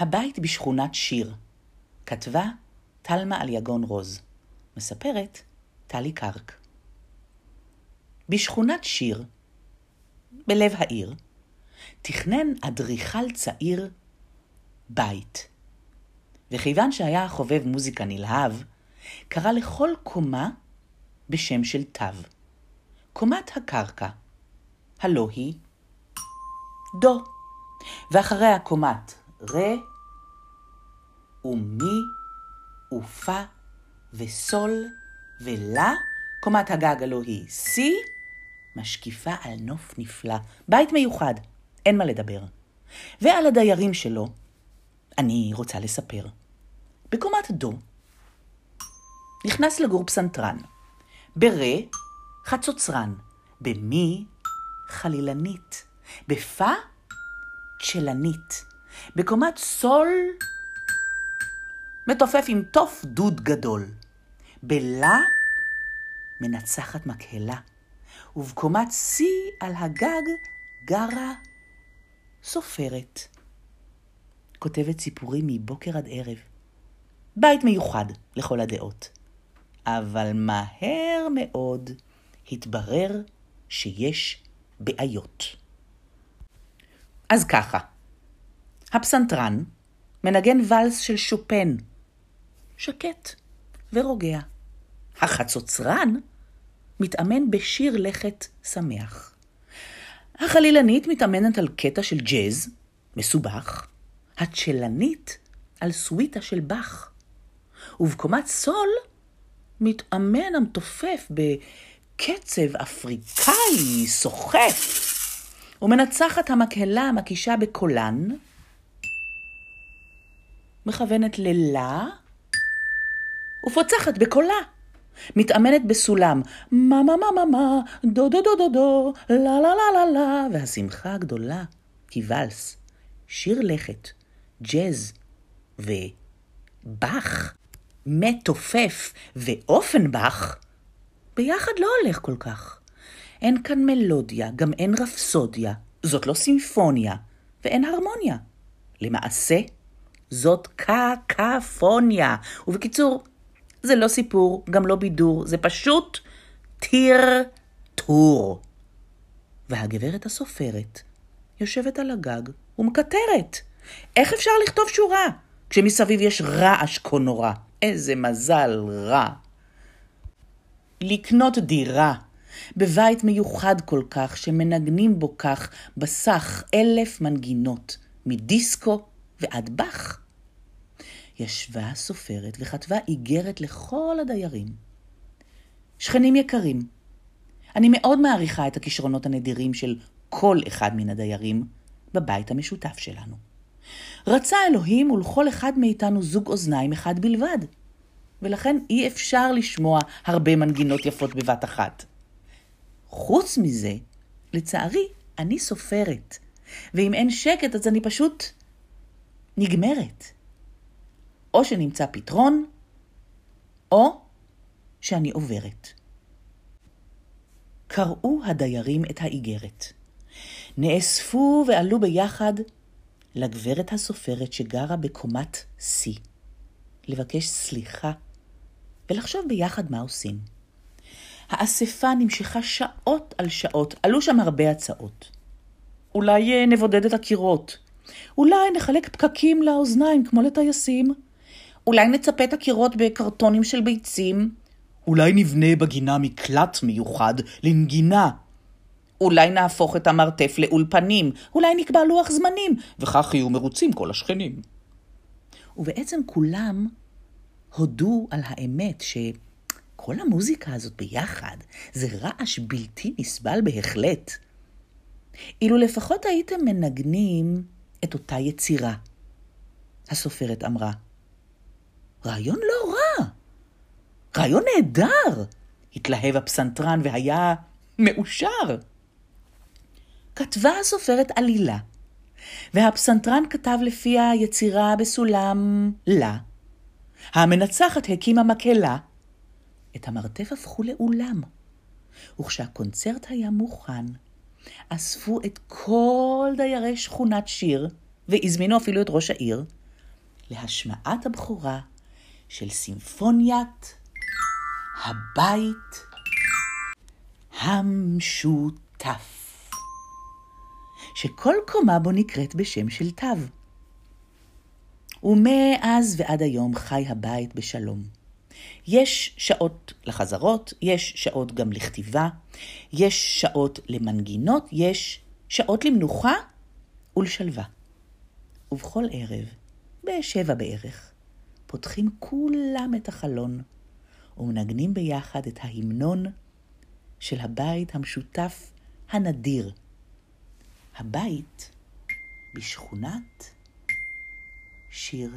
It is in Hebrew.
הבית בשכונת שיר. כתבה תלמה על יגון רוז. מספרת טלי קרק. בשכונת שיר, בלב העיר, תכנן אדריכל צעיר בית. וכיוון שהיה חובב מוזיקה נלהב, קרא לכל קומה בשם של תו. קומת הקרקע, הלא היא דו, ואחריה קומת רה ומי ופה וסול ולה, קומת הגג הלא היא סי, משקיפה על נוף נפלא, בית מיוחד, אין מה לדבר. ועל הדיירים שלו, אני רוצה לספר. בקומת דו, נכנס לגור פסנתרן, ברה, חצוצרן, במי, חלילנית, בפה, צ'לנית, בקומת סול, מתופף עם תוף דוד גדול, בלה, מנצחת מקהלה, ובקומת שיא על הגג גרה סופרת. כותבת סיפורים מבוקר עד ערב. בית מיוחד לכל הדעות. אבל מהר מאוד התברר שיש בעיות. אז ככה, הפסנתרן מנגן ואלס של שופן, שקט ורוגע. החצוצרן מתאמן בשיר לכת שמח. החלילנית מתאמנת על קטע של ג'אז, מסובך, הצ'לנית על סוויטה של באך, ובקומת סול מתאמן המתופף בקצב אפריקאי סוחף, ומנצחת המקהלה המקישה בקולן, מכוונת ללה, ופוצחת בקולה. מתאמנת בסולם, מה מה מה מה מה, דו דו דו דו דו, לה לה לה לה לה, והשמחה הגדולה היא ואלס, שיר לכת, ג'אז ובאך, מתופף ואופנבך, ביחד לא הולך כל כך. אין כאן מלודיה, גם אין רפסודיה, זאת לא סימפוניה, ואין הרמוניה. למעשה, זאת קקפוניה. ובקיצור, זה לא סיפור, גם לא בידור, זה פשוט טרטור. והגברת הסופרת יושבת על הגג ומקטרת. איך אפשר לכתוב שורה כשמסביב יש רעש כה נורא? איזה מזל רע. לקנות דירה בבית מיוחד כל כך, שמנגנים בו כך בסך אלף מנגינות, מדיסקו ועד באך. ישבה הסופרת וכתבה איגרת לכל הדיירים. שכנים יקרים, אני מאוד מעריכה את הכישרונות הנדירים של כל אחד מן הדיירים בבית המשותף שלנו. רצה אלוהים ולכל אחד מאיתנו זוג אוזניים אחד בלבד, ולכן אי אפשר לשמוע הרבה מנגינות יפות בבת אחת. חוץ מזה, לצערי, אני סופרת, ואם אין שקט אז אני פשוט נגמרת. או שנמצא פתרון, או שאני עוברת. קראו הדיירים את האיגרת. נאספו ועלו ביחד לגברת הסופרת שגרה בקומת C, לבקש סליחה ולחשוב ביחד מה עושים. האספה נמשכה שעות על שעות, עלו שם הרבה הצעות. אולי אה, נבודד את הקירות, אולי נחלק פקקים לאוזניים כמו לטייסים, אולי נצפה את הקירות בקרטונים של ביצים, אולי נבנה בגינה מקלט מיוחד לנגינה. אולי נהפוך את המרתף לאולפנים, אולי נקבע לוח זמנים, וכך יהיו מרוצים כל השכנים. ובעצם כולם הודו על האמת שכל המוזיקה הזאת ביחד זה רעש בלתי נסבל בהחלט. אילו לפחות הייתם מנגנים את אותה יצירה. הסופרת אמרה, רעיון לא רע, רעיון נהדר, התלהב הפסנתרן והיה מאושר. כתבה הסופרת עלילה, והפסנתרן כתב לפי היצירה בסולם לה. המנצחת הקימה מקהלה. את המרתף הפכו לאולם, וכשהקונצרט היה מוכן, אספו את כל דיירי שכונת שיר, והזמינו אפילו את ראש העיר, להשמעת הבכורה של סימפוניית הבית המשותף, שכל קומה בו נקראת בשם של תו. ומאז ועד היום חי הבית בשלום. יש שעות לחזרות, יש שעות גם לכתיבה, יש שעות למנגינות, יש שעות למנוחה ולשלווה. ובכל ערב, בשבע בערך, פותחים כולם את החלון ומנגנים ביחד את ההמנון של הבית המשותף הנדיר. הבית בשכונת שיר